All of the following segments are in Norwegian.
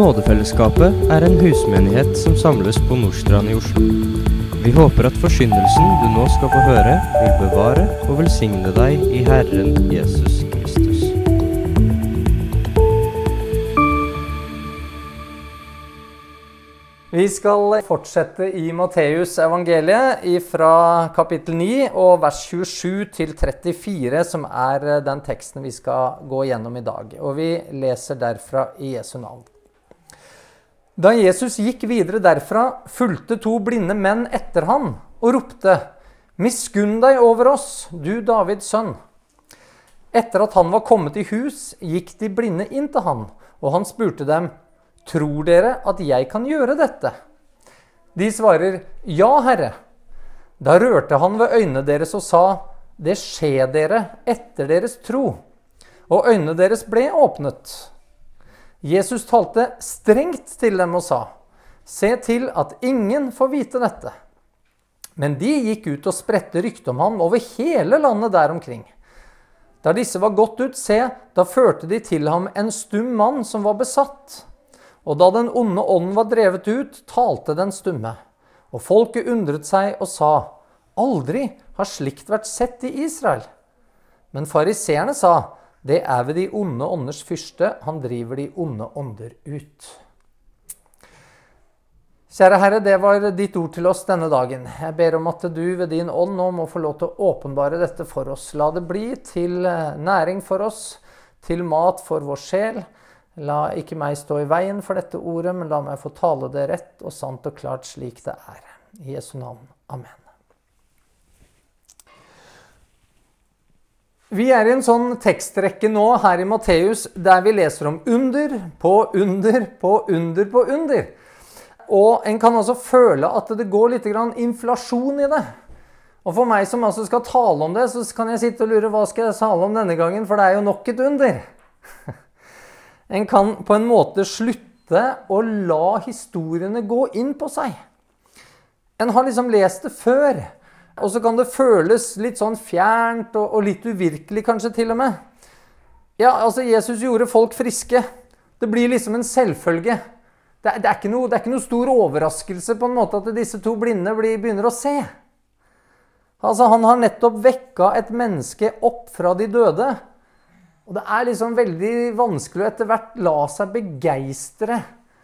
Nådefellesskapet er en husmenighet som samles på Nordstrand i Oslo. Vi håper at forsyndelsen du nå skal få høre, vil bevare og velsigne deg i Herren Jesus Kristus. Vi skal fortsette i Matteus evangeliet fra kapittel 9 og vers 27 til 34, som er den teksten vi skal gå gjennom i dag. Og vi leser derfra i Jesu navn. Da Jesus gikk videre derfra, fulgte to blinde menn etter han og ropte, Miskunn deg over oss, du Davids sønn. Etter at han var kommet i hus, gikk de blinde inn til han, og han spurte dem, Tror dere at jeg kan gjøre dette? De svarer, Ja, Herre. Da rørte han ved øynene deres og sa, Det skjer dere etter deres tro. Og øynene deres ble åpnet. Jesus talte strengt til dem og sa, Se til at ingen får vite dette. Men de gikk ut og spredte rykte om ham over hele landet der omkring. Da disse var gått ut, se, da førte de til ham en stum mann som var besatt. Og da den onde ånden var drevet ut, talte den stumme. Og folket undret seg og sa, Aldri har slikt vært sett i Israel. Men fariseerne sa, Det er ved de onde ånders fyrste, han driver de onde ånder ut. Kjære Herre, det var ditt ord til oss denne dagen. Jeg ber om at du ved din ånd nå må få lov til å åpenbare dette for oss. La det bli til næring for oss, til mat for vår sjel. La ikke meg stå i veien for dette ordet, men la meg få tale det rett og sant og klart slik det er. I Jesu navn. Amen. Vi er i en sånn tekstrekke nå her i Matteus der vi leser om under på under på under på under. Og en kan altså føle at det går litt inflasjon i det. Og for meg som altså skal tale om det, så kan jeg sitte og lure hva skal jeg tale om denne gangen, for det er jo nok et under. En kan på en måte slutte å la historiene gå inn på seg. En har liksom lest det før, og så kan det føles litt sånn fjernt og, og litt uvirkelig kanskje til og med. Ja, altså Jesus gjorde folk friske. Det blir liksom en selvfølge. Det, det, er noe, det, er ikke noe, stor overraskelse på en måte at disse to blinde blir, begynner å se. Altså, Han har nettopp vekka et menneske opp fra de døde. Og det er liksom veldig vanskelig å etter hvert la seg begeistre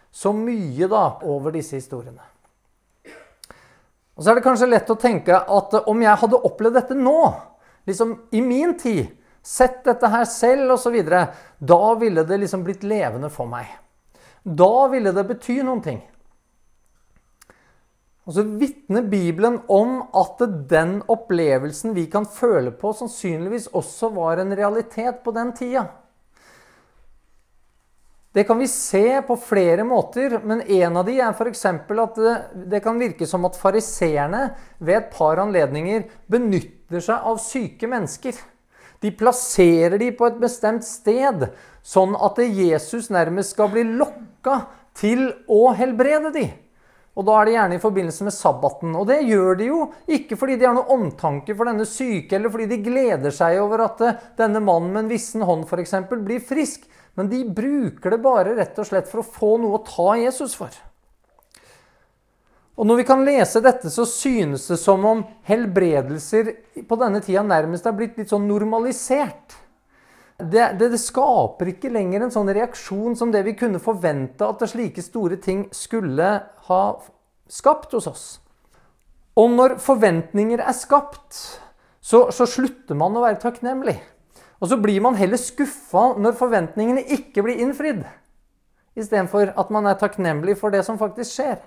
så mye da over disse historiene. Og så er det kanskje lett å tenke at om jeg hadde opplevd dette nå, liksom i min tid, sett dette her selv osv., da ville det liksom blitt levende for meg. Da ville det bety noen ting. Og så vitner Bibelen om at den opplevelsen vi kan føle på, sannsynligvis også var en realitet på den tida. Det kan vi se på flere måter, men en av de er f.eks. at det, kan virke som at fariseerne ved et par anledninger benytter seg av syke mennesker. De plasserer de på et bestemt sted, sånn at Jesus nærmest skal bli lokka til å helbrede de. Og da er det gjerne i forbindelse med sabbaten. Og det gjør de jo ikke fordi de har noe omtanke for denne syke, eller fordi de gleder seg over at eh, denne mannen med en vissen hånd f.eks. blir frisk. Men de bruker det bare rett og slett for å få noe å ta Jesus for. Og når vi kan lese dette, så synes det som om helbredelser på denne tida nærmest er blitt litt sånn normalisert. Det, det, det, skaper ikke lenger en sånn reaksjon som det vi kunne forvente at slike store ting skulle ha skapt hos oss. Og når forventninger er skapt, så, så slutter man å være takknemlig. Og så blir man heller skuffa når forventningene ikke blir innfridd, istedenfor at man er takknemlig for det som faktisk skjer.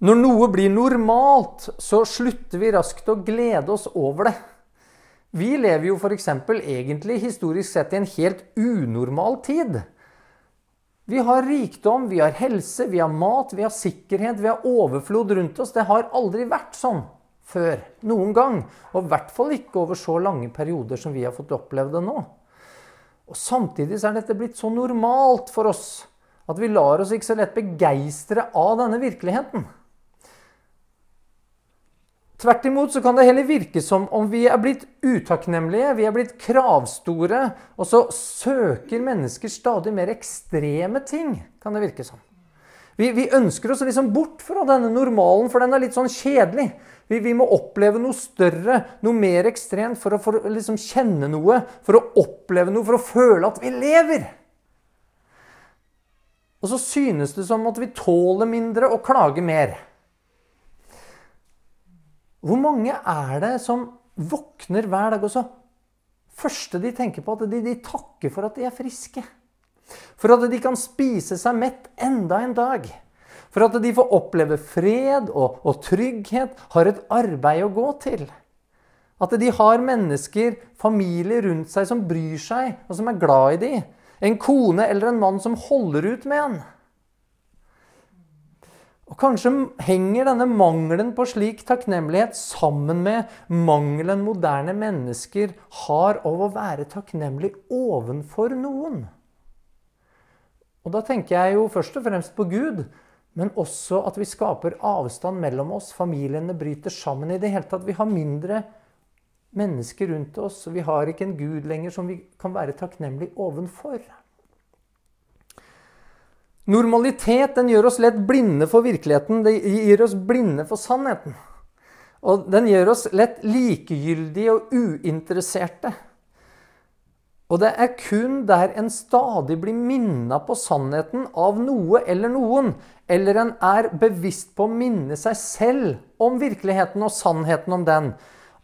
Når noe blir normalt, så slutter vi raskt å glede oss over det. Vi lever jo f.eks. egentlig historisk sett i en helt unormal tid. Vi har rikdom, vi har helse, vi har mat, vi har sikkerhet, vi har overflod rundt oss. Det har aldri vært sånn før. Noen gang. Og i hvert fall ikke over så lange perioder som vi har fått oppleve det nå. Og Samtidig er dette blitt så normalt for oss at vi lar oss ikke så lett begeistre av denne virkeligheten. Tvert imot så kan det heller virke som om vi er blitt utakknemlige, vi er blitt kravstore, og så søker mennesker stadig mer ekstreme ting, kan det virke som. Vi, vi ønsker oss liksom bort fra denne normalen, for den er litt sånn kjedelig. Vi, vi må oppleve noe større, noe mer ekstremt, for å for, liksom kjenne noe, for å oppleve noe, for å føle at vi lever. Og så synes det som at vi tåler mindre og klager mer. Hvor mange er det som våkner hver dag og så første de tenker på, at de, de, takker for at de er friske? For at de kan spise seg mett enda en dag? For at de får oppleve fred og, og trygghet, har et arbeid å gå til? At de har mennesker, familie rundt seg som bryr seg, og som er glad i dem? En kone eller en mann som holder ut med en? Og Kanskje henger denne mangelen på slik takknemlighet sammen med mangelen moderne mennesker har av å være takknemlig ovenfor noen. Og Da tenker jeg jo først og fremst på Gud, men også at vi skaper avstand mellom oss. Familiene bryter sammen i det hele tatt. Vi har mindre mennesker rundt oss, og vi har ikke en Gud lenger som vi kan være takknemlig ovenfor. Normalitet den gjør oss lett blinde for virkeligheten. Det gir oss blinde for sannheten. Og den gjør oss lett likegyldige og uinteresserte. Og det er kun der en stadig blir minna på sannheten av noe eller noen, eller en er bevisst på å minne seg selv om virkeligheten og sannheten om den,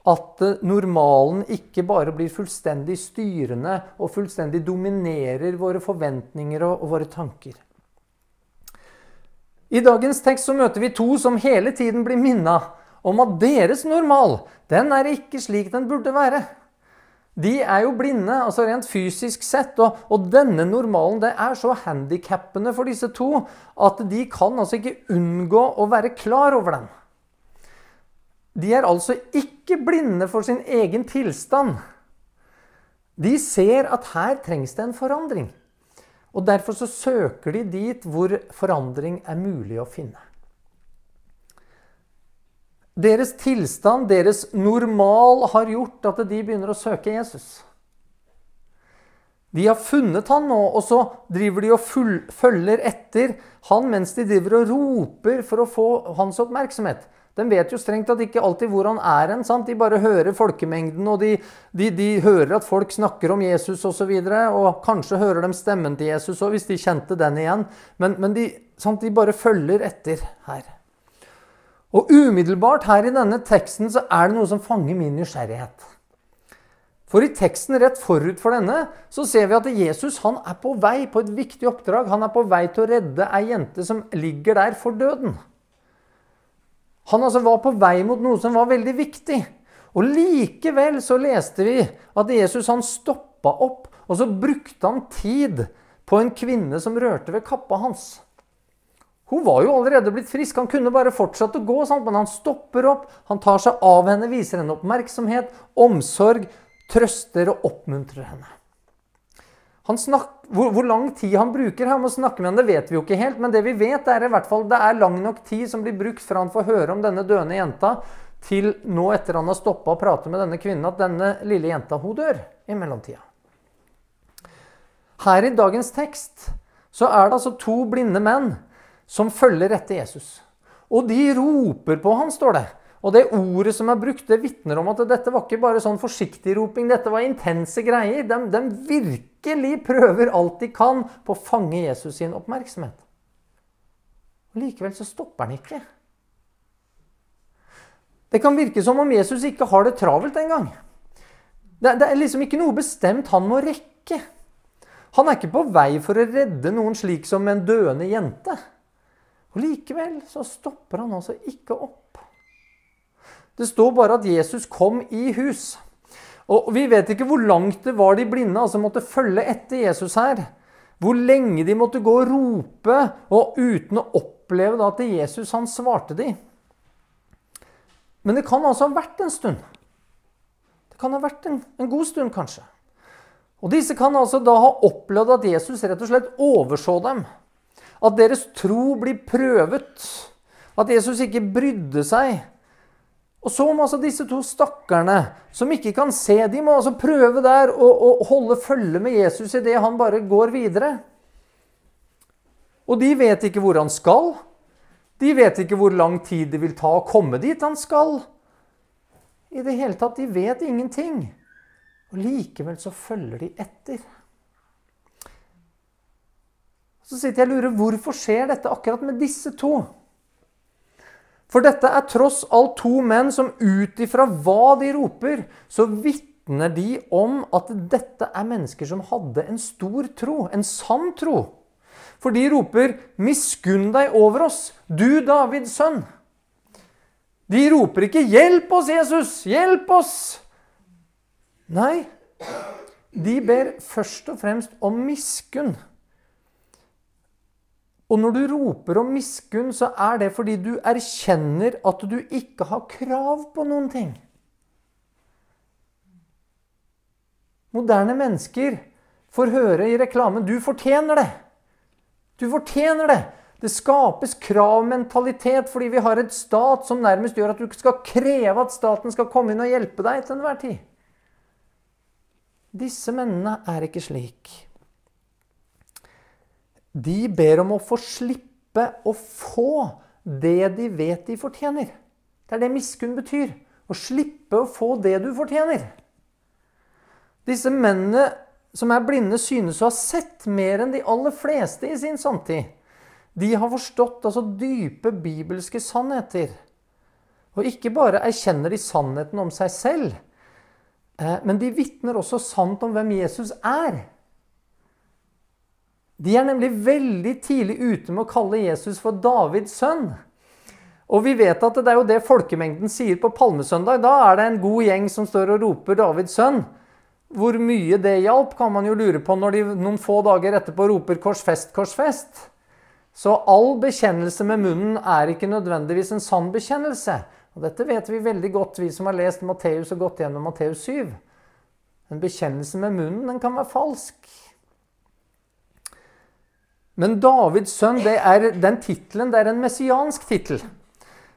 at normalen ikke bare blir fullstendig styrende og fullstendig dominerer våre forventninger og våre tanker. I dagens tekst så møter vi to som hele tiden blir minna om at deres normal den er ikke slik den burde være. De er jo blinde, altså rent fysisk sett, og, og denne normalen det er så handikappende for disse to at de kan altså ikke unngå å være klar over den. De er altså ikke blinde for sin egen tilstand. De ser at her trengs det en forandring. Og Derfor så søker de dit hvor forandring er mulig å finne. Deres tilstand, deres normal, har gjort at de begynner å søke Jesus. De har funnet han nå, og så driver de og full, følger etter han mens de driver og roper for å få hans oppmerksomhet. De vet jo strengt tatt ikke alltid hvor han er hen. De bare hører folkemengden, og de, de, de hører at folk snakker om Jesus osv. Og, så videre, og kanskje hører de stemmen til Jesus òg, hvis de kjente den igjen. Men, men de, de bare følger etter her. Og umiddelbart her i denne teksten så er det noe som fanger min nysgjerrighet. For i teksten rett forut for denne så ser vi at Jesus han er på vei på et viktig oppdrag. Han er på vei til å redde ei jente som ligger der for døden. Han altså var på vei mot noe som var veldig viktig. Og likevel så leste vi at Jesus han stoppa opp, og så brukte han tid på en kvinne som rørte ved kappa hans. Hun var jo allerede blitt frisk, han kunne bare fortsatt å gå, sant? men han stopper opp, han tar seg av henne, viser henne oppmerksomhet, omsorg, trøster og oppmuntrer henne. Snak, hvor, hvor, lang tid han bruker her med å snakke med henne, vet vi jo ikke helt. Men det vi vet, er i hvert fall det er lang nok tid som blir brukt fra han får høre om denne døende jenta, til nå etter han har stoppa å prate med denne kvinnen, at denne lille jenta hun dør i mellomtida. Her i dagens tekst så er det altså to blinde menn som følger etter Jesus. Og de roper på han, står det. Og det ordet som er brukt, det vitner om at dette var ikke bare sånn forsiktig roping. Dette var intense greier. De, de, virkelig prøver alt de kan på å fange Jesus sin oppmerksomhet. Og Likevel så stopper han ikke. Det kan virke som om Jesus ikke har det travelt engang. Det, det er liksom ikke noe bestemt han må rekke. Han er ikke på vei for å redde noen slik som en døende jente. Og Likevel så stopper han altså ikke opp. Det står bare at Jesus kom i hus. Og Vi vet ikke hvor langt det var de blinde altså måtte følge etter Jesus her. Hvor lenge de måtte gå og rope, og uten å oppleve at Jesus han svarte de. Men det kan altså ha vært en stund. Det kan ha vært en, en god stund, kanskje. Og Disse kan altså da ha opplevd at Jesus rett og slett overså dem. At deres tro blir prøvet. At Jesus ikke brydde seg Og så må altså disse to stakkarene som ikke kan se, de må altså prøve der å holde følge med Jesus idet han bare går videre. Og de vet ikke hvor han skal. De vet ikke hvor lang tid det vil ta å komme dit han skal. I det hele tatt, de vet ingenting. Og likevel så følger de etter. Så sitter jeg og lurer hvorfor skjer dette akkurat med disse to? For dette er tross alt to menn som ut ifra hva de roper, så vitner de om at dette er mennesker som hadde en stor tro, en sann tro. For de roper 'Miskunn deg over oss, du Davids sønn'. De roper ikke 'Hjelp oss, Jesus! Hjelp oss!' Nei, de ber først og fremst om miskunn. Og når du roper om miskunn, så er det fordi du erkjenner at du ikke har krav på noen ting. Moderne mennesker får høre i reklamen 'Du fortjener det'. Du fortjener det. Det skapes kravmentalitet fordi vi har et stat som nærmest gjør at du skal kreve at staten skal komme inn og hjelpe deg til enhver tid. Disse mennene er ikke slik. De ber om å få slippe å få det de vet de fortjener. Det er det miskunn betyr. Å slippe å få det du fortjener. Disse mennene som er blinde, synes å ha sett mer enn de aller fleste i sin samtid. De har forstått altså dype bibelske sannheter. Og ikke bare erkjenner de sannheten om seg selv, eh, men de vitner også sant om hvem Jesus er. De er nemlig veldig tidlig ute med å kalle Jesus for Davids sønn. Og vi vet at det er jo det folkemengden sier på palmesøndag. Da er det en god gjeng som står og roper 'Davids sønn'. Hvor mye det hjalp, kan man jo lure på når de noen få dager etterpå roper 'korsfest, korsfest'. Så all bekjennelse med munnen er ikke nødvendigvis en sann bekjennelse. Og dette vet vi veldig godt, vi som har lest Matteus og gått gjennom Matteus 7. En bekjennelse med munnen den kan være falsk. Men Davids sønn, det er, den tittelen det er en messiansk tittel.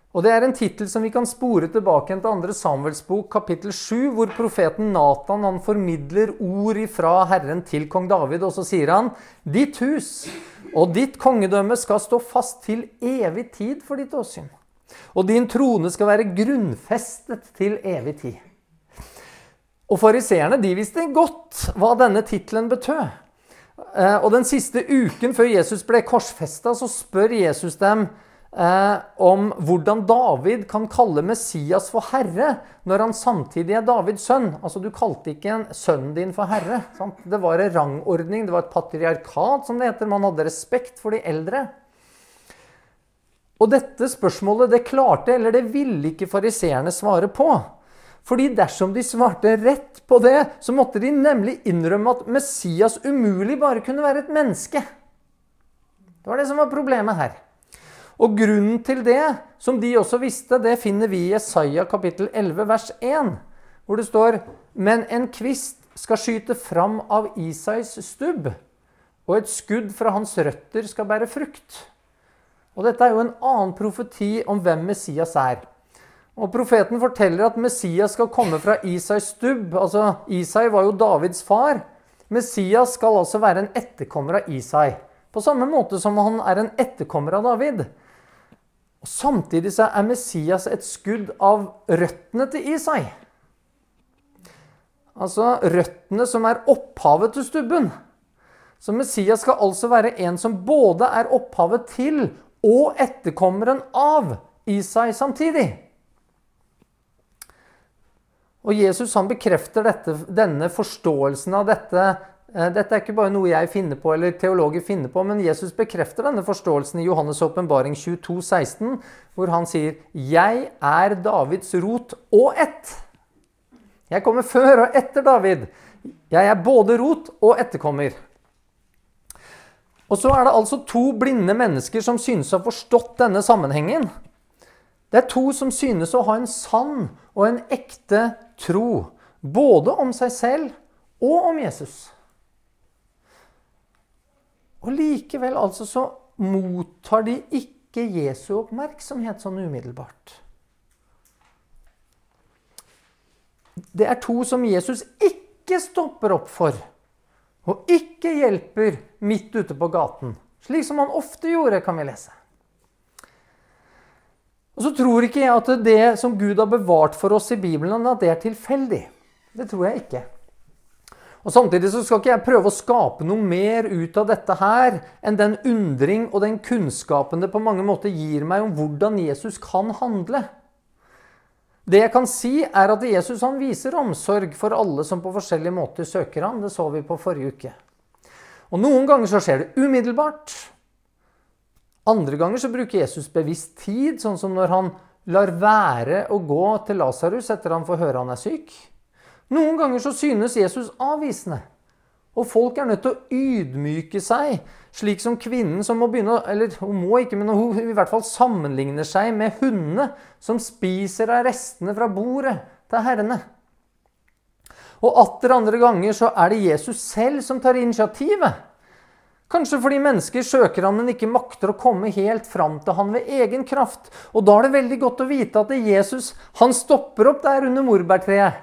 Og Det er en tittel som vi kan spore tilbake til 2. Samuels bok, kapittel 7, hvor profeten Natan han formidler ord ifra Herren til kong David. Og så sier han, 'Ditt hus og ditt kongedømme skal stå fast til evig tid for ditt åsyn.' 'Og din trone skal være grunnfestet til evig tid.' Og Fariseerne de visste godt hva denne tittelen betød. Eh, og Den siste uken før Jesus ble korsfesta, spør Jesus dem eh, om hvordan David kan kalle Messias for herre når han samtidig er Davids sønn. Altså, Du kalte ikke en sønnen din for herre. Sant? Det var en rangordning, det var et patriarkat, som det heter. Man hadde respekt for de eldre. Og dette spørsmålet det klarte, eller det ville ikke fariseerne svare på. Fordi dersom de svarte rett på det, så måtte de nemlig innrømme at Messias umulig bare kunne være et menneske. Det var det som var problemet her. Og grunnen til det, som de også visste, det finner vi i Jesaja kapittel 11 vers 1, hvor det står Men en kvist skal skyte fram av Isais stubb, og et skudd fra hans røtter skal bære frukt. Og Dette er jo en annen profeti om hvem Messias er. Og Profeten forteller at Messias skal komme fra Isais stubb. altså Isai var jo Davids far. Messias skal altså være en etterkommer av Isai. På samme måte som han er en etterkommer av David. Og Samtidig så er Messias et skudd av røttene til Isai. Altså røttene som er opphavet til stubben. Så Messias skal altså være en som både er opphavet til og etterkommeren av Isai samtidig. Og Jesus han bekrefter dette, denne forståelsen av dette Eh, dette er ikke bare noe jeg finner på, eller teologer finner på, men Jesus bekrefter denne forståelsen i Johannes' åpenbaring 22, 16, hvor han sier 'Jeg er Davids rot og ett'. Jeg kommer før og etter David. Jeg er både rot og etterkommer. Og så er det altså to blinde mennesker som synes å ha forstått denne sammenhengen. Det er to som synes å ha en sann og en ekte tro, både om seg selv og om Jesus. Og likevel altså så mottar de ikke Jesu oppmerksomhet sånn umiddelbart. det er to som Jesus ikke stopper opp for. Og ikke hjelper midt ute på gaten. Slik som han ofte gjorde, kan vi lese. Og så tror ikke jeg at det som Gud har bevart for oss i Bibelen, at det er tilfeldig. Det tror jeg ikke. Og Samtidig så skal ikke jeg prøve å skape noe mer ut av dette her enn den undring og den kunnskapen det på mange måter gir meg om hvordan Jesus kan handle. Det jeg kan si, er at Jesus han viser omsorg for alle som på forskjellige måter søker ham. Det så vi på forrige uke. Og Noen ganger så skjer det umiddelbart. Andre ganger så bruker Jesus bevisst tid, sånn som når han lar være å gå til Lasarus etter han får høre han er syk. Noen ganger så synes Jesus avvisende. Og folk er nødt til å ydmyke seg, slik som kvinnen som må begynne Eller hun må ikke, men hun i hvert fall sammenligner seg med hundene som spiser av restene fra bordet til herrene. Og atter andre ganger så er det Jesus selv som tar initiativet. Kanskje fordi mennesker søker han, men ikke makter å komme helt fram til han ved egen kraft. Og da er det veldig godt å vite at det er Jesus han stopper opp der under morbærtreet.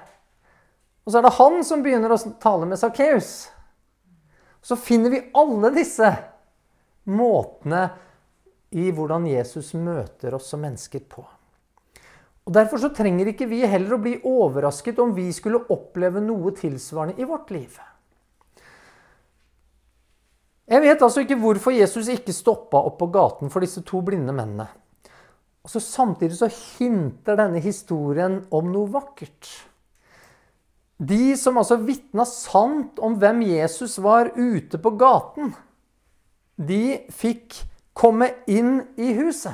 Og så er det han som begynner å tale med Sakkeus. Så finner vi alle disse måtene i hvordan Jesus møter oss som mennesker på. Og Derfor så trenger ikke vi heller å bli overrasket om vi skulle oppleve noe tilsvarende i vårt liv. Jeg vet altså ikke hvorfor Jesus ikke stoppa opp på gaten for disse to blinde mennene. Og så Samtidig så hinter denne historien om noe vakkert. De som altså vitna sant om hvem Jesus var ute på gaten, de fikk komme inn i huset.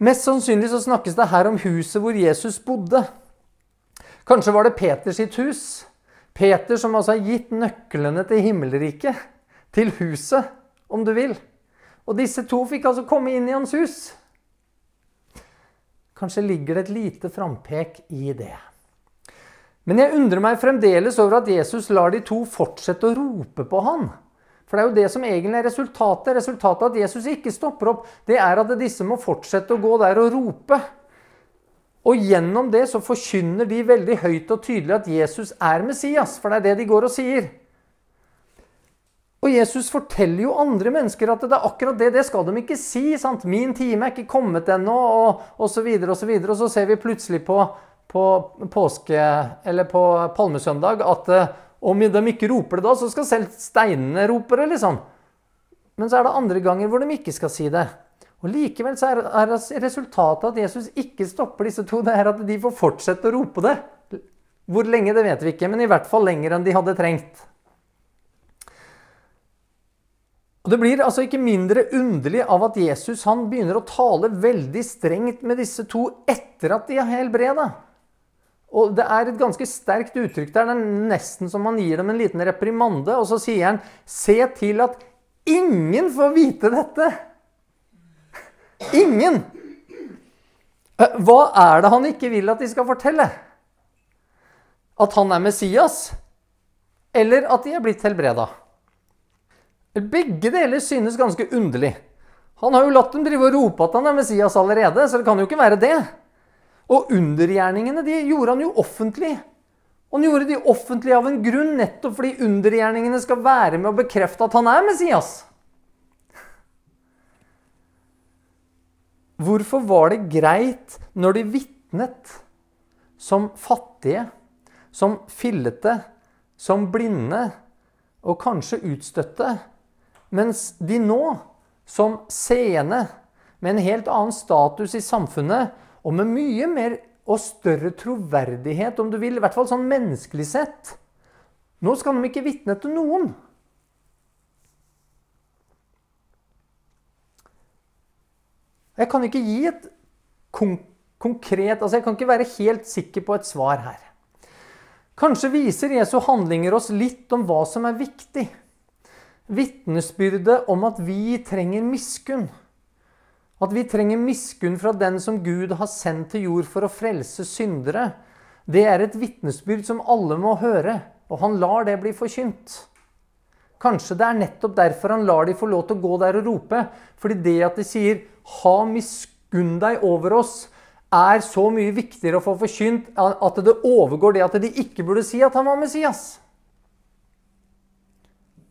Mest sannsynlig så snakkes det her om huset hvor Jesus bodde. Kanskje var det Peters sitt hus. Peter som altså har gitt nøklene til himmelriket, til huset, om du vil. Og disse to fikk altså komme inn i hans hus. Kanskje ligger det et lite frampek i det. Men jeg undrer meg fremdeles over at Jesus lar de to fortsette å rope på han. For det er jo det som egentlig er resultatet. Resultatet at Jesus ikke stopper opp, det er at disse må fortsette å gå der og rope. Og gjennom det så forkynner de veldig høyt og tydelig at Jesus er Messias. For det er det de går og sier. Og Jesus forteller jo andre mennesker at det er akkurat det. Det skal de ikke si. sant? 'Min time er ikke kommet ennå', og så videre Og, så videre, og, så ser vi plutselig på, på påske, eller på palmesøndag at uh, om de ikke roper det da, så skal selv steinene rope det, liksom. Men så er det andre ganger hvor de ikke skal si det. Og Likevel så er, resultatet at Jesus ikke stopper disse to, det er at de får fortsette å rope det. Hvor lenge, det vet vi ikke, men i hvert fall lenger enn de hadde trengt. Og Det blir altså ikke mindre underlig av at Jesus han begynner å tale veldig strengt med disse to etter at de er helbreda. Og Det er et ganske sterkt uttrykk der. Det er nesten som han gir dem en liten reprimande. Og så sier han 'Se til at ingen får vite dette'. Ingen! Eh, hva er det han ikke vil at de skal fortelle? At han er Messias? Eller at de er blitt helbreda? Begge deler synes ganske underlig. Han har jo latt dem drive og rope at han er Messias allerede, så det kan jo ikke være det. Og undergjerningene de gjorde han jo offentlig. Han gjorde de offentlig av en grunn, nettopp fordi undergjerningene skal være med å bekrefte at han er Messias. Hvorfor var det greit når de vitnet som fattige, som fillete, som blinde og kanskje utstøtte, mens de nå, som seende, med en helt annen status i samfunnet og med mye mer og større troverdighet, om du vil, i hvert fall sånn menneskelig sett Nå skal de ikke vitne til noen. Jeg kan ikke gi et konkret altså Jeg kan ikke være helt sikker på et svar her. Kanskje viser Jesu handlinger oss litt om hva som er viktig vitnesbyrdet om at vi trenger miskunn. At vi trenger miskunn fra den som Gud har sendt til jord for å frelse syndere. Det er et vitnesbyrd som alle må høre, og han lar det bli forkynt. Kanskje det er nettopp derfor han lar de få lov til å gå der og rope. Fordi det at de sier 'ha miskunn deg over oss', er så mye viktigere å få forkynt at det overgår det at de ikke burde si at han var Messias.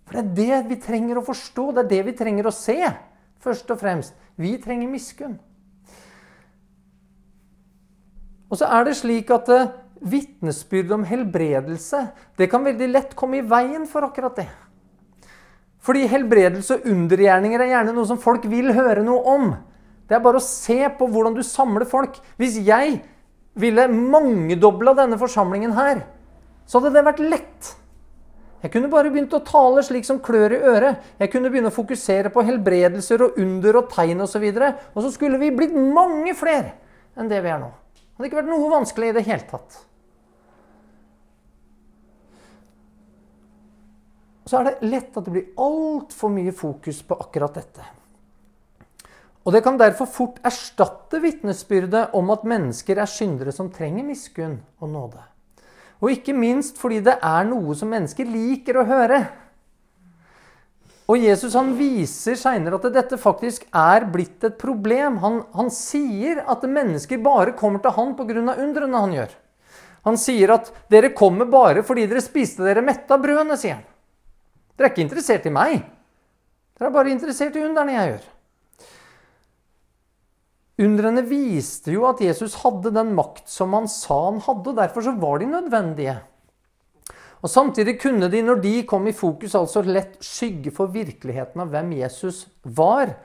For det er det vi trenger å forstå, det er det vi trenger å se, først og fremst. Vi trenger miskunn. Og så er det slik at uh, vitnesbyrd om helbredelse det kan veldig lett komme i veien for akkurat det. Fordi helbredelse og undergjerninger er gjerne noe som folk vil høre noe om. Det er bare å se på hvordan du samler folk. Hvis jeg ville mangedobla denne forsamlingen her, så hadde det vært lett. Jeg kunne bare begynt å tale slik som klør i øret. Jeg kunne begynne å fokusere på helbredelser og under og tegn osv. Og, så og så skulle vi blitt mange flere enn det vi er nå. Det hadde ikke vært noe vanskelig i det hele tatt. Så er det lett at det blir altfor mye fokus på akkurat dette. Og Det kan derfor fort erstatte vitnesbyrdet om at mennesker er syndere som trenger miskunn og nåde. Og ikke minst fordi det er noe som mennesker liker å høre. Og Jesus han viser seinere at dette faktisk er blitt et problem. Han, han sier at mennesker bare kommer til han pga. undrene han gjør. Han sier at 'dere kommer bare fordi dere spiste dere mette av brødene', sier han. Dere er ikke interessert i meg. Dere er bare interessert i underne jeg gjør. Undrene viste jo at Jesus hadde den makt som han sa han hadde, og derfor så var de nødvendige. Og Samtidig kunne de, når de kom i fokus, altså lett skygge for virkeligheten av hvem Jesus var,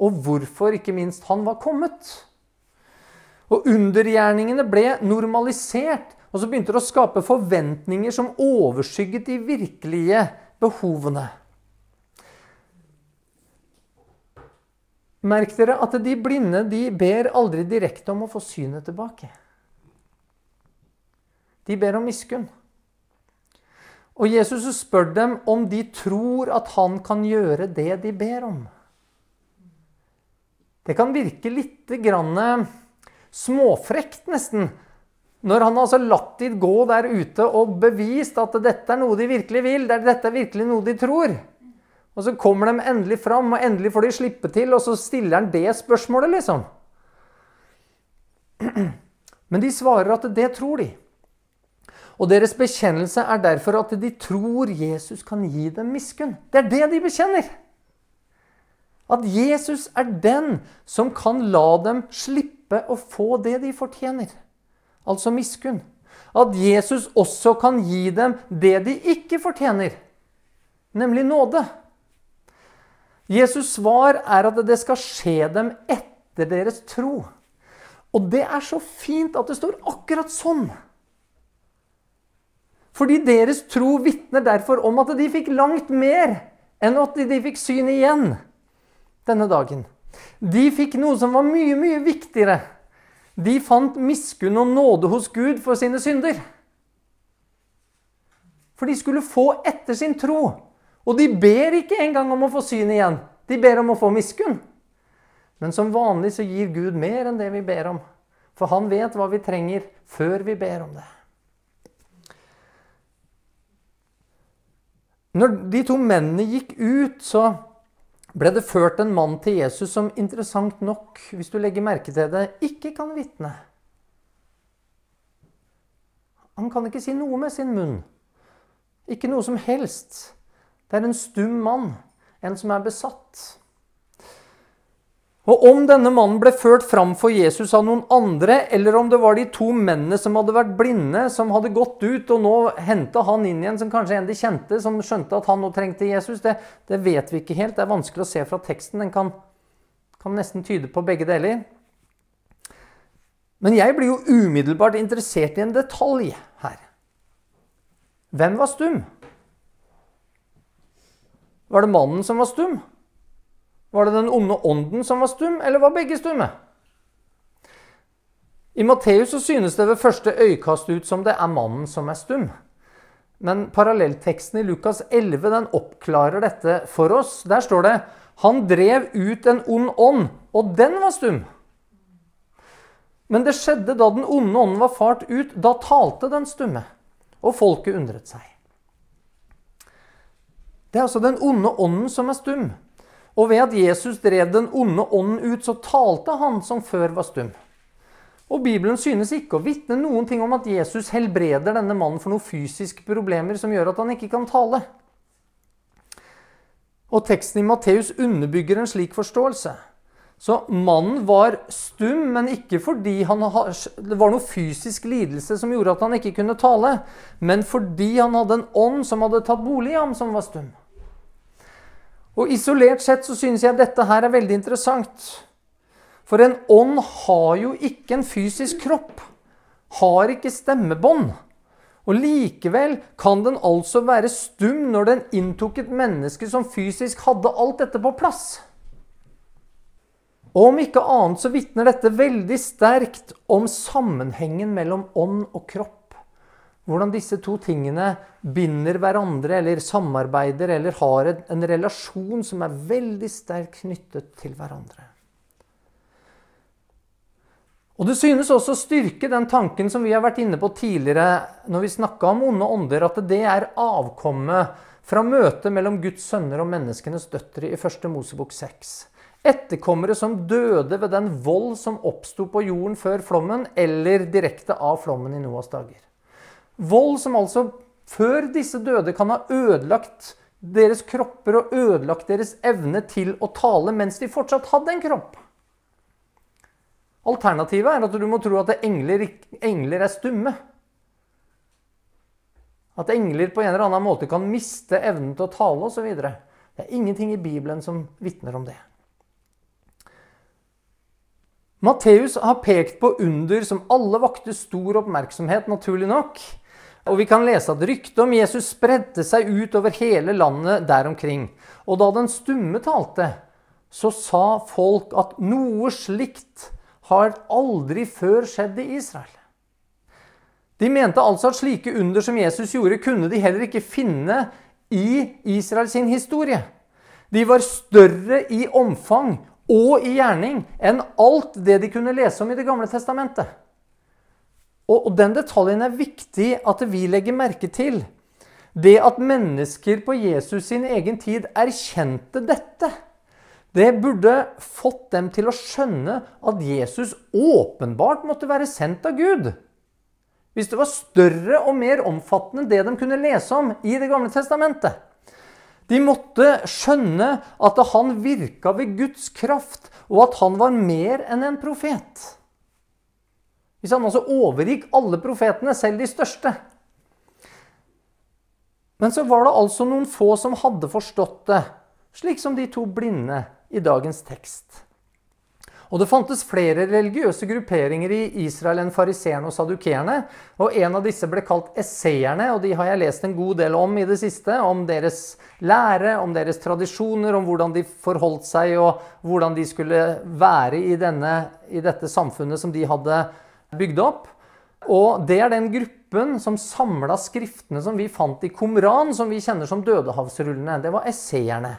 og hvorfor ikke minst han var kommet. Og Undergjerningene ble normalisert, og så begynte det å skape forventninger som overskygget de virkelige behovene. Merk dere at de blinde de ber aldri direkte om å få synet tilbake. De ber om miskunn. Og Jesus spør dem om de tror at han kan gjøre det de ber om. Det kan virke litt grann eh, småfrekt, nesten, når han altså latt de gå der ute og bevist at dette er noe de virkelig vil, dette er virkelig noe de tror. Og så kommer de endelig fram, og endelig får de slippe til, og så stiller han det spørsmålet, liksom. Men de svarer at det tror de. Og deres bekjennelse er derfor at de tror Jesus kan gi dem miskunn. Det er det de bekjenner. At Jesus er den som kan la dem slippe å få det de fortjener. Altså miskunn. At Jesus også kan gi dem det de ikke fortjener, nemlig nåde. Jesus' svar er at det skal skje dem etter deres tro. Og det er så fint at det står akkurat sånn. Fordi deres tro vitner derfor om at de fikk langt mer enn at de fikk syn igjen denne dagen. De fikk noe som var mye, mye viktigere. De fant miskunn og nåde hos Gud for sine synder. For de skulle få etter sin tro. Og de ber ikke engang om å få syn igjen. De ber om å få miskunn. Men som vanlig så gir Gud mer enn det vi ber om. For han vet hva vi trenger før vi ber om det. Når de to mennene gikk ut, så ble det ført en mann til Jesus som interessant nok, hvis du legger merke til det, ikke kan vitne. Han kan ikke si noe med sin munn. Ikke noe som helst. Det er en stum mann, en som er besatt. Og Om denne mannen ble ført fram for Jesus av noen andre, eller om det var de to mennene som hadde vært blinde, som hadde gått ut og nå henta han inn igjen, som kanskje en de kjente, som skjønte at han nå trengte Jesus, det, det vet vi ikke helt. Det er vanskelig å se fra teksten. Den kan, kan nesten tyde på begge deler. Men jeg blir jo umiddelbart interessert i en detalj her. Hvem var stum? Var det mannen som var stum? Var det den onde ånden som var stum, eller var begge stumme? I Matteus så synes det ved første øyekast ut som det er mannen som er stum. Men parallellteksten i Lukas 11 den oppklarer dette for oss. Der står det han drev ut en ond ånd, og den var stum. Men det skjedde da den onde ånden var fart ut. Da talte den stumme, og folket undret seg. Det er altså den onde ånden som er stum. Og ved at Jesus drev den onde ånden ut, så talte han som før var stum. Og Bibelen synes ikke å vitne noen ting om at Jesus helbreder denne mannen for noen fysiske problemer som gjør at han ikke kan tale. Og teksten i Matteus underbygger en slik forståelse. Så mannen var stum, men ikke fordi det var noe fysisk lidelse som gjorde at han ikke kunne tale, men fordi han hadde en ånd som hadde tatt bolig i ham, som var stum. Og Isolert sett så synes jeg dette her er veldig interessant. For en ånd har jo ikke en fysisk kropp. Har ikke stemmebånd. Og likevel kan den altså være stum når den inntok et menneske som fysisk hadde alt dette på plass. Og om ikke annet så vitner dette veldig sterkt om sammenhengen mellom ånd og kropp. Hvordan disse to tingene binder hverandre eller samarbeider eller har en relasjon som er veldig sterkt knyttet til hverandre. Og Det synes også å styrke den tanken som vi har vært inne på tidligere når vi snakka om onde ånder, at det er avkommet fra møtet mellom Guds sønner og menneskenes døtre i 1. Mosebok 6. Etterkommere som døde ved den vold som oppsto på jorden før flommen, eller direkte av flommen i Noas dager. Vold som altså før disse døde kan ha ødelagt deres kropper og ødelagt deres evne til å tale mens de fortsatt hadde en kropp. Alternativet er at du må tro at engler, engler er stumme. At engler på en eller annen måte kan miste evnen til å tale osv. Det er ingenting i Bibelen som vitner om det. Matteus har pekt på under som alle vakte stor oppmerksomhet, naturlig nok. Og vi kan lese at ryktet om Jesus spredte seg ut over hele landet der omkring. Og da den stumme talte, så sa folk at noe slikt har aldri før skjedd i Israel. De mente altså at slike under som Jesus gjorde, kunne de heller ikke finne i Israels historie. De var større i omfang og i gjerning enn alt det de kunne lese om i Det gamle testamentet. Og, og den detaljen er viktig at vi legger merke til. Det at mennesker på Jesus sin egen tid erkjente dette, det burde fått dem til å skjønne at Jesus åpenbart måtte være sendt av Gud. Hvis det var større og mer omfattende det de kunne lese om i Det gamle testamentet. De måtte skjønne at han virka ved Guds kraft, og at han var mer enn en profet. Hvis han altså overgikk alle profetene, selv de største. Men så var det altså noen få som hadde forstått det, slik som de to blinde i dagens tekst. Og Det fantes flere religiøse grupperinger i Israel enn fariseerne og sadukeerne. og En av disse ble kalt esseerne, og de har jeg lest en god del om i det siste. Om deres lære, om deres tradisjoner, om hvordan de forholdt seg, og hvordan de skulle være i, denne, i dette samfunnet som de hadde bygd opp. Og Det er den gruppen som samla skriftene som vi fant i Qumran, som vi kjenner som Dødehavsrullene. Det var esseerne.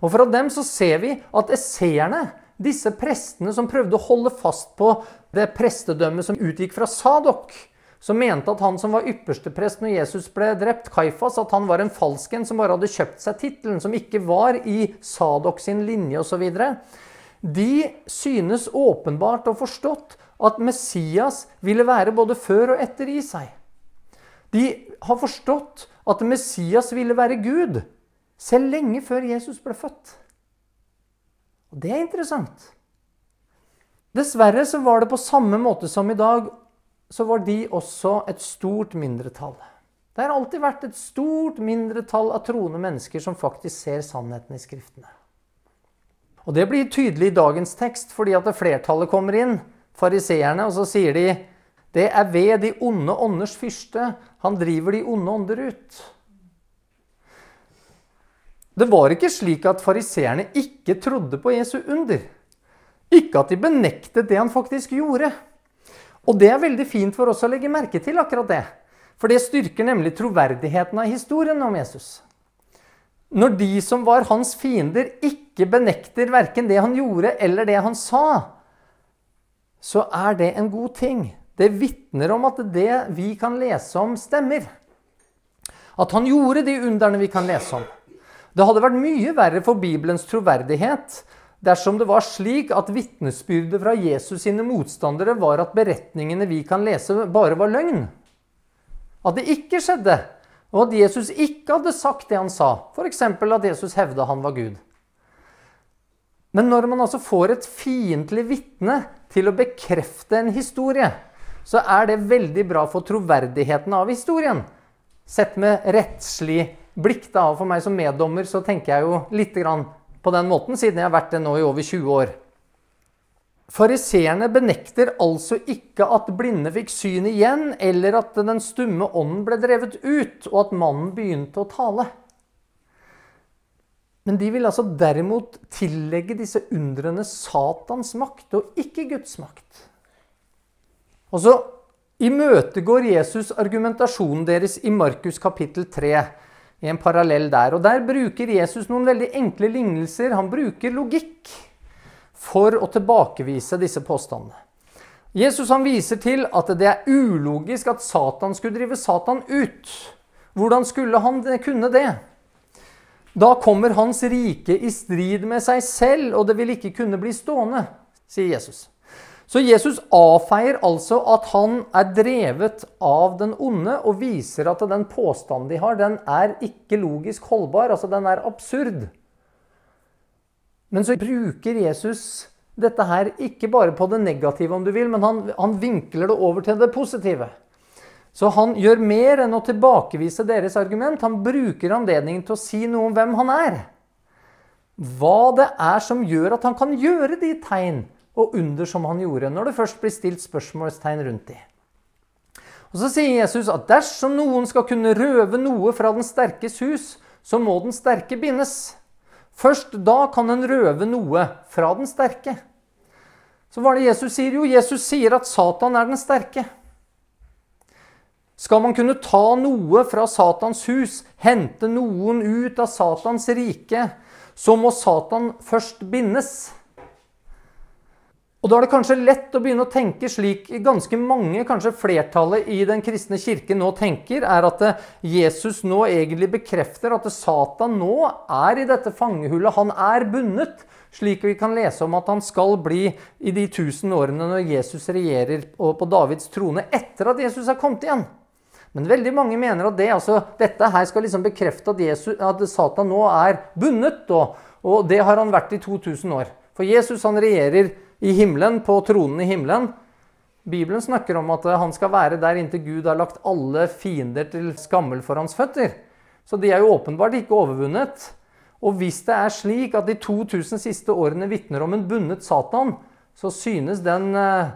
Og fra dem så ser vi at esseerne, disse prestene som prøvde å holde fast på det prestedømmet som utgikk fra Sadok, som mente at han som var yppersteprest når Jesus ble drept, Kaifas, at han var en falsken som bare hadde kjøpt seg tittelen, som ikke var i Sadok sin linje osv. De synes åpenbart og forstått at Messias ville være både før og etter i seg. De har forstått at Messias ville være Gud. Selv lenge før Jesus ble født. Og det er interessant. Dessverre så var det på samme måte som i dag, så var de også et stort mindretall. Det har alltid vært et stort mindretall av troende mennesker som faktisk ser sannheten i Skriftene. Og Det blir tydelig i dagens tekst, fordi at flertallet kommer inn, fariseerne, og så sier de det er ved de onde ånders fyrste han driver de onde ånder ut. Det var ikke slik at fariseerne ikke trodde på Jesu under. Ikke at de benektet det han faktisk gjorde. Og det er veldig fint for oss å legge merke til akkurat det. For det styrker nemlig troverdigheten av historien om Jesus. Når de som var hans fiender, ikke benekter verken det han gjorde eller det han sa, så er det en god ting. Det vitner om at det vi kan lese om, stemmer. At han gjorde de underne vi kan lese om. Det hadde vært mye verre for Bibelens troverdighet dersom det var slik at vitnesbyrdet fra Jesus sine motstandere var at beretningene vi kan lese, bare var løgn. At det ikke skjedde, og at Jesus ikke hadde sagt det han sa. F.eks. at Jesus hevda han var Gud. Men når man altså får et fiendtlig vitne til å bekrefte en historie, så er det veldig bra for troverdigheten av historien. Sett med rettslig blikk da, for meg som meddommer så tenker jeg jo litt på den måten, siden jeg har vært det nå i over 20 år. Fariseerne benekter altså ikke at blinde fikk syn igjen, eller at den stumme ånden ble drevet ut, og at mannen begynte å tale. Men de vil altså derimot tillegge disse undrene Satans makt, og ikke Guds makt. Og så imøtegår Jesus argumentasjonen deres i Markus kapittel 3 i en parallell der. Og der bruker Jesus noen veldig enkle lignelser. Han bruker logikk for å tilbakevise disse påstandene. Jesus han viser til at det er ulogisk at Satan skulle drive Satan ut. Hvordan skulle han kunne det? Da kommer hans rike i strid med seg selv, og det vil ikke kunne bli stående, sier Jesus. Så Jesus avfeier altså at han er drevet av den onde, og viser at den påstanden de har, den er ikke logisk holdbar. Altså, den er absurd. Men så bruker Jesus dette her ikke bare på det negative, om du vil, men han, han vinkler det over til det positive. Så han gjør mer enn å tilbakevise deres argument. Han bruker anledningen til å si noe om hvem han er. Hva det er som gjør at han kan gjøre de tegn og under som han gjorde, når det først blir stilt spørsmålstegn rundt de. Og Så sier Jesus at dersom noen skal kunne røve noe fra den sterkes hus, så må den sterke bindes. Først da kan en røve noe fra den sterke. Så hva er det Jesus sier? Jo, Jesus sier at Satan er den sterke. Skal man kunne ta noe fra Satans hus, hente noen ut av Satans rike, så må Satan først bindes. Og da er det kanskje lett å begynne å tenke slik ganske mange, kanskje flertallet i den kristne kirke nå tenker, er at Jesus nå egentlig bekrefter at Satan nå er i dette fangehullet. Han er bundet, slik vi kan lese om at han skal bli i de tusen årene når Jesus regjerer på Davids trone etter at Jesus er kommet igjen. Men veldig mange mener at det, altså, dette her skal liksom bekrefte at, Jesus, at Satan nå er bundet. Og, og det har han vært i 2000 år. For Jesus han regjerer i himmelen, på tronen i himmelen. Bibelen snakker om at han skal være der inntil Gud har lagt alle fiender til skammel for hans føtter. Så de er jo åpenbart ikke overvunnet. Og hvis det er slik at de 2000 siste årene vitner om en bundet Satan, så synes den eh,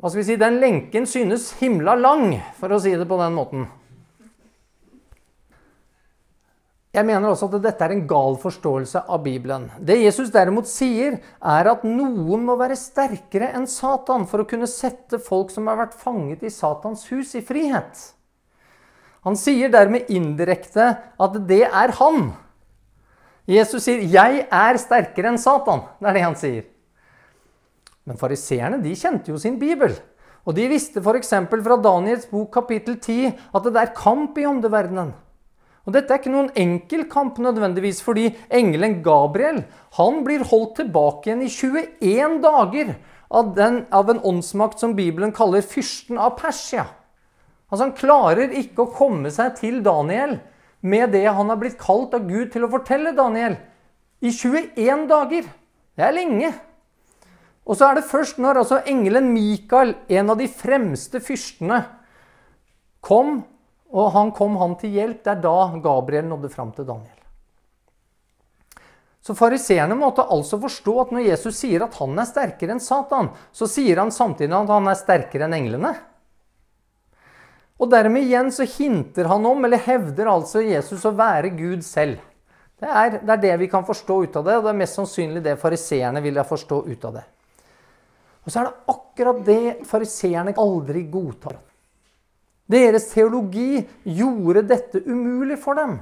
hva skal vi si, Den lenken synes himla lang, for å si det på den måten. Jeg mener også at dette er en gal forståelse av Bibelen. Det Jesus derimot sier, er at noen må være sterkere enn Satan for å kunne sette folk som har vært fanget i Satans hus, i frihet. Han sier dermed indirekte at det er han. Jesus sier 'Jeg er sterkere enn Satan'. Det er det han sier. Men fariseerne kjente jo sin bibel. Og de visste f.eks. fra Daniels bok kapittel 10 at det er kamp i åndeverdenen. Og Dette er ikke noen enkel kamp nødvendigvis, fordi engelen Gabriel han blir holdt tilbake igjen i 21 dager av, den, av en åndsmakt som Bibelen kaller fyrsten av Persia. Altså Han klarer ikke å komme seg til Daniel med det han har blitt kalt av Gud til å fortelle Daniel. I 21 dager. Det er lenge. Og så er det først når altså engelen Mikael, en av de fremste fyrstene, kom og han kom han til hjelp. Det er da Gabriel nådde fram til Daniel. Så Fariseerne måtte altså forstå at når Jesus sier at han er sterkere enn Satan, så sier han samtidig at han er sterkere enn englene. Og dermed igjen så hinter han om, eller hevder altså Jesus å være Gud selv. Det er, det er, det vi kan forstå ut av det, og det er mest sannsynlig det fariseerne ville forstå ut av det. Og så er det akkurat det fariseerne aldri godtar. Deres teologi gjorde dette umulig for dem.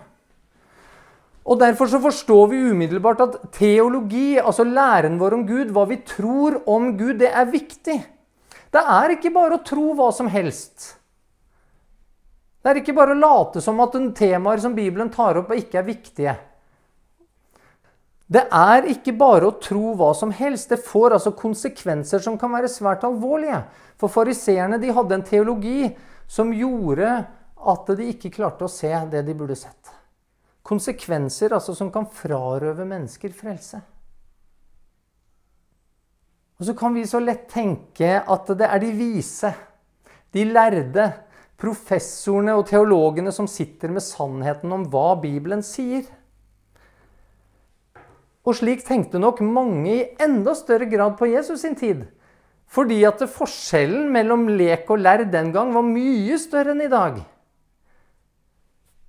Og Derfor så forstår vi umiddelbart at teologi, altså læren vår om Gud, hva vi tror om Gud, det er viktig. Det er ikke bare å tro hva som helst. Det er ikke bare å late som at temaer som Bibelen tar opp, ikke er viktige. Det er ikke bare å tro hva som helst. Det får altså konsekvenser som kan være svært alvorlige. For fariseerne hadde en teologi som gjorde at de ikke klarte å se det de burde sett. Konsekvenser altså som kan frarøve mennesker frelse. Og så kan vi så lett tenke at det er de vise, de lærde, professorene og teologene som sitter med sannheten om hva Bibelen sier. Og slik tenkte nok mange i enda større grad på Jesus sin tid. Fordi at forskjellen mellom lek og lærd den gang var mye større enn i dag.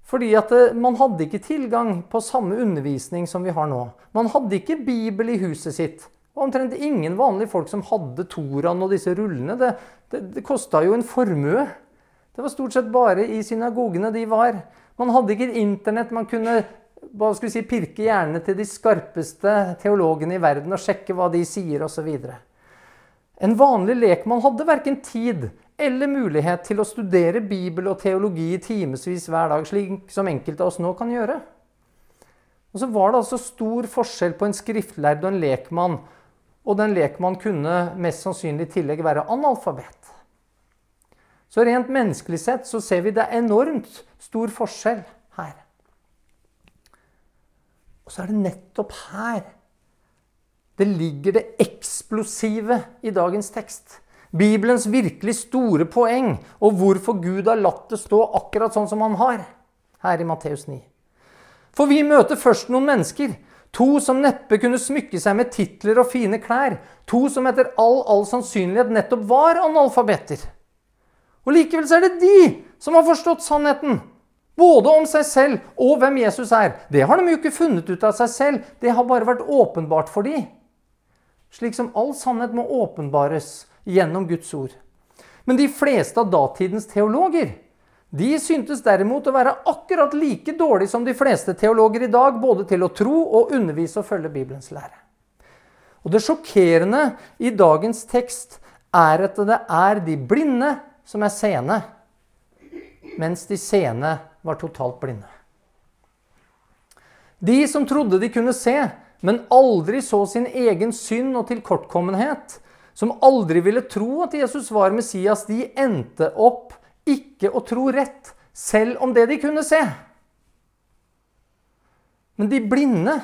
Fordi at man hadde ikke tilgang på samme undervisning som vi har nå. Man hadde ikke Bibel i huset sitt. Og omtrent ingen vanlige folk som hadde Toran og disse rullene. Det, det, det kosta jo en formue. Det var stort sett bare i synagogene de var. Man hadde ikke internett. Man kunne hva skal vi si, pirke hjernene til de skarpeste teologene i verden og sjekke hva de sier osv. En vanlig lekmann hadde verken tid eller mulighet til å studere Bibel og teologi i timevis hver dag, slik som enkelte av oss nå kan gjøre. Og så var det altså stor forskjell på en skriftlærd og en lekmann. Og den lekmann kunne mest sannsynlig i tillegg være analfabet. Så rent menneskelig sett så ser vi det er enormt stor forskjell. Og så er det nettopp her det ligger det eksplosive i dagens tekst. Bibelens virkelig store poeng, og hvorfor Gud har latt det stå akkurat sånn som han har her i Matteus 9. For vi møter først noen mennesker. To som neppe kunne smykke seg med titler og fine klær. To som etter all, all sannsynlighet nettopp var analfabeter. Og likevel så er det de som har forstått sannheten. Både om seg selv og hvem Jesus er. Det har de jo ikke funnet ut av seg selv. Det har bare vært åpenbart for de. Slik som all sannhet må åpenbares gjennom Guds ord. Men de fleste av datidens teologer de syntes derimot å være akkurat like dårlige som de fleste teologer i dag, både til å tro og undervise og følge Bibelens lære. Og Det sjokkerende i dagens tekst er at det er de blinde som er seende, mens de seende var totalt blinde. De som trodde de kunne se, men aldri så sin egen synd og tilkortkommenhet, som aldri ville tro at Jesus var Messias, de endte opp ikke å tro rett, selv om det de kunne se. Men de blinde,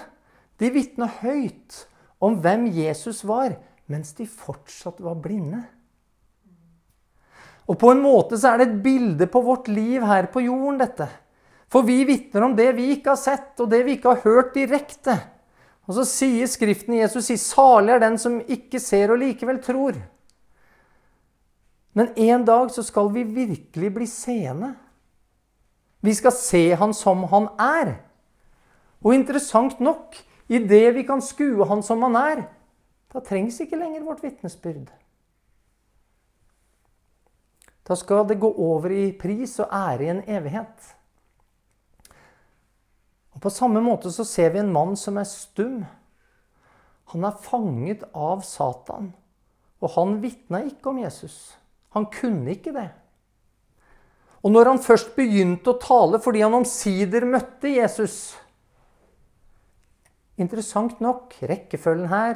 de vitna høyt om hvem Jesus var, mens de fortsatt var blinde. Og på en måte så er det et bilde på vårt liv her på jorden, dette. For vi vitner om det vi ikke har sett, og det vi ikke har hørt direkte. Og så sier Skriften Jesus sier, 'Salig er den som ikke ser og likevel tror'. Men en dag så skal vi virkelig bli seende. Vi skal se han som han er. Og interessant nok, i det vi kan skue han som han er, da trengs ikke lenger vårt vitnesbyrd. Da skal det gå over i pris og ære i en evighet. Og På samme måte så ser vi en mann som er stum. Han er fanget av Satan. Og han vitna ikke om Jesus. Han kunne ikke det. Og når han først begynte å tale fordi han omsider møtte Jesus Interessant nok, rekkefølgen her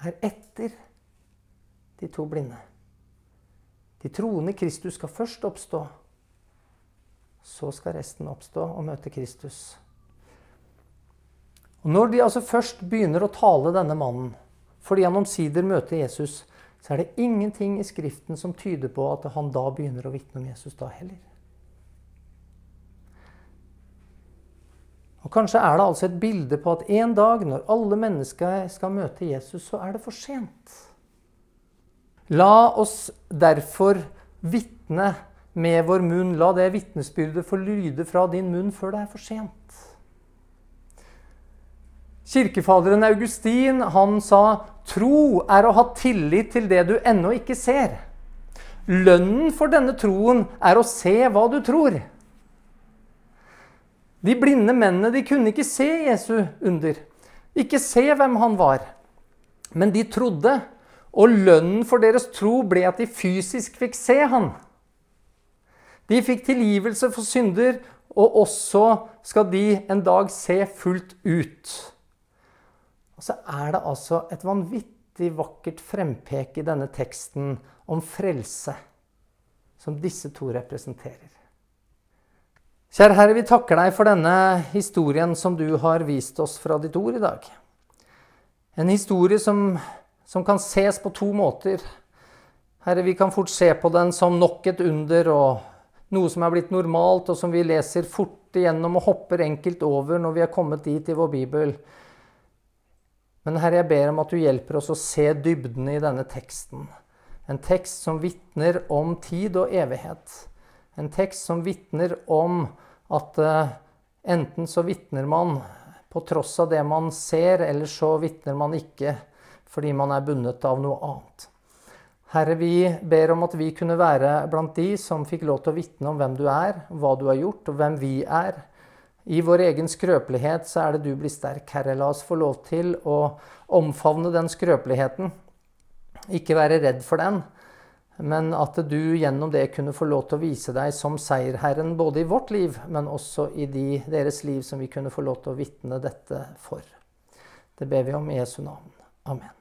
er etter de to blinde. De troende Kristus skal først oppstå. Så skal resten oppstå og møte Kristus. Og Når de altså først begynner å tale denne mannen, fordi han omsider møter Jesus, så er det ingenting i Skriften som tyder på at han da begynner å vitne om Jesus da heller. Og Kanskje er det altså et bilde på at en dag, når alle mennesker skal møte Jesus, så er det for sent. La oss derfor vitne med vår munn. La det vitnesbyrdet få lyde fra din munn før det er for sent. Kirkefaderen Augustin han sa tro er å ha tillit til det du ennå ikke ser. Lønnen for denne troen er å se hva du tror. De blinde mennene de kunne ikke se Jesu under, ikke se hvem han var. Men de trodde og lønnen for deres tro ble at de fysisk fikk se han. De fikk tilgivelse for synder, og også skal de en dag se fullt ut. Og så er det altså et vanvittig vakkert frempek i denne teksten om frelse, som disse to representerer. Kjære Herre, vi takker deg for denne historien som du har vist oss fra ditt ord i dag. En historie som, som kan ses på to måter. Herre, vi kan fort se på den som nok et under og noe som er blitt normalt, og som vi leser fort igjennom og hopper enkelt over når vi er kommet dit i vår bibel. Men Herre, jeg ber om at du hjelper oss å se dybden i denne teksten. En tekst som vitner om tid og evighet. En tekst som vitner om at uh, enten så vitner man på tross av det man ser, eller så vitner man ikke fordi man er bundet av noe annet. Herre, vi ber om at vi kunne være blant de som fikk lov til å vitne om hvem du er, hva du har gjort, og hvem vi er. I vår egen skrøpelighet så er det du blir sterk, Herre. La oss få lov til å omfavne den skrøpeligheten. Ikke være redd for den, men at du gjennom det kunne få lov til å vise deg som seierherren både i vårt liv, men også i de, deres liv som vi kunne få lov til å vitne dette for. Det ber vi om i Jesu navn. Amen.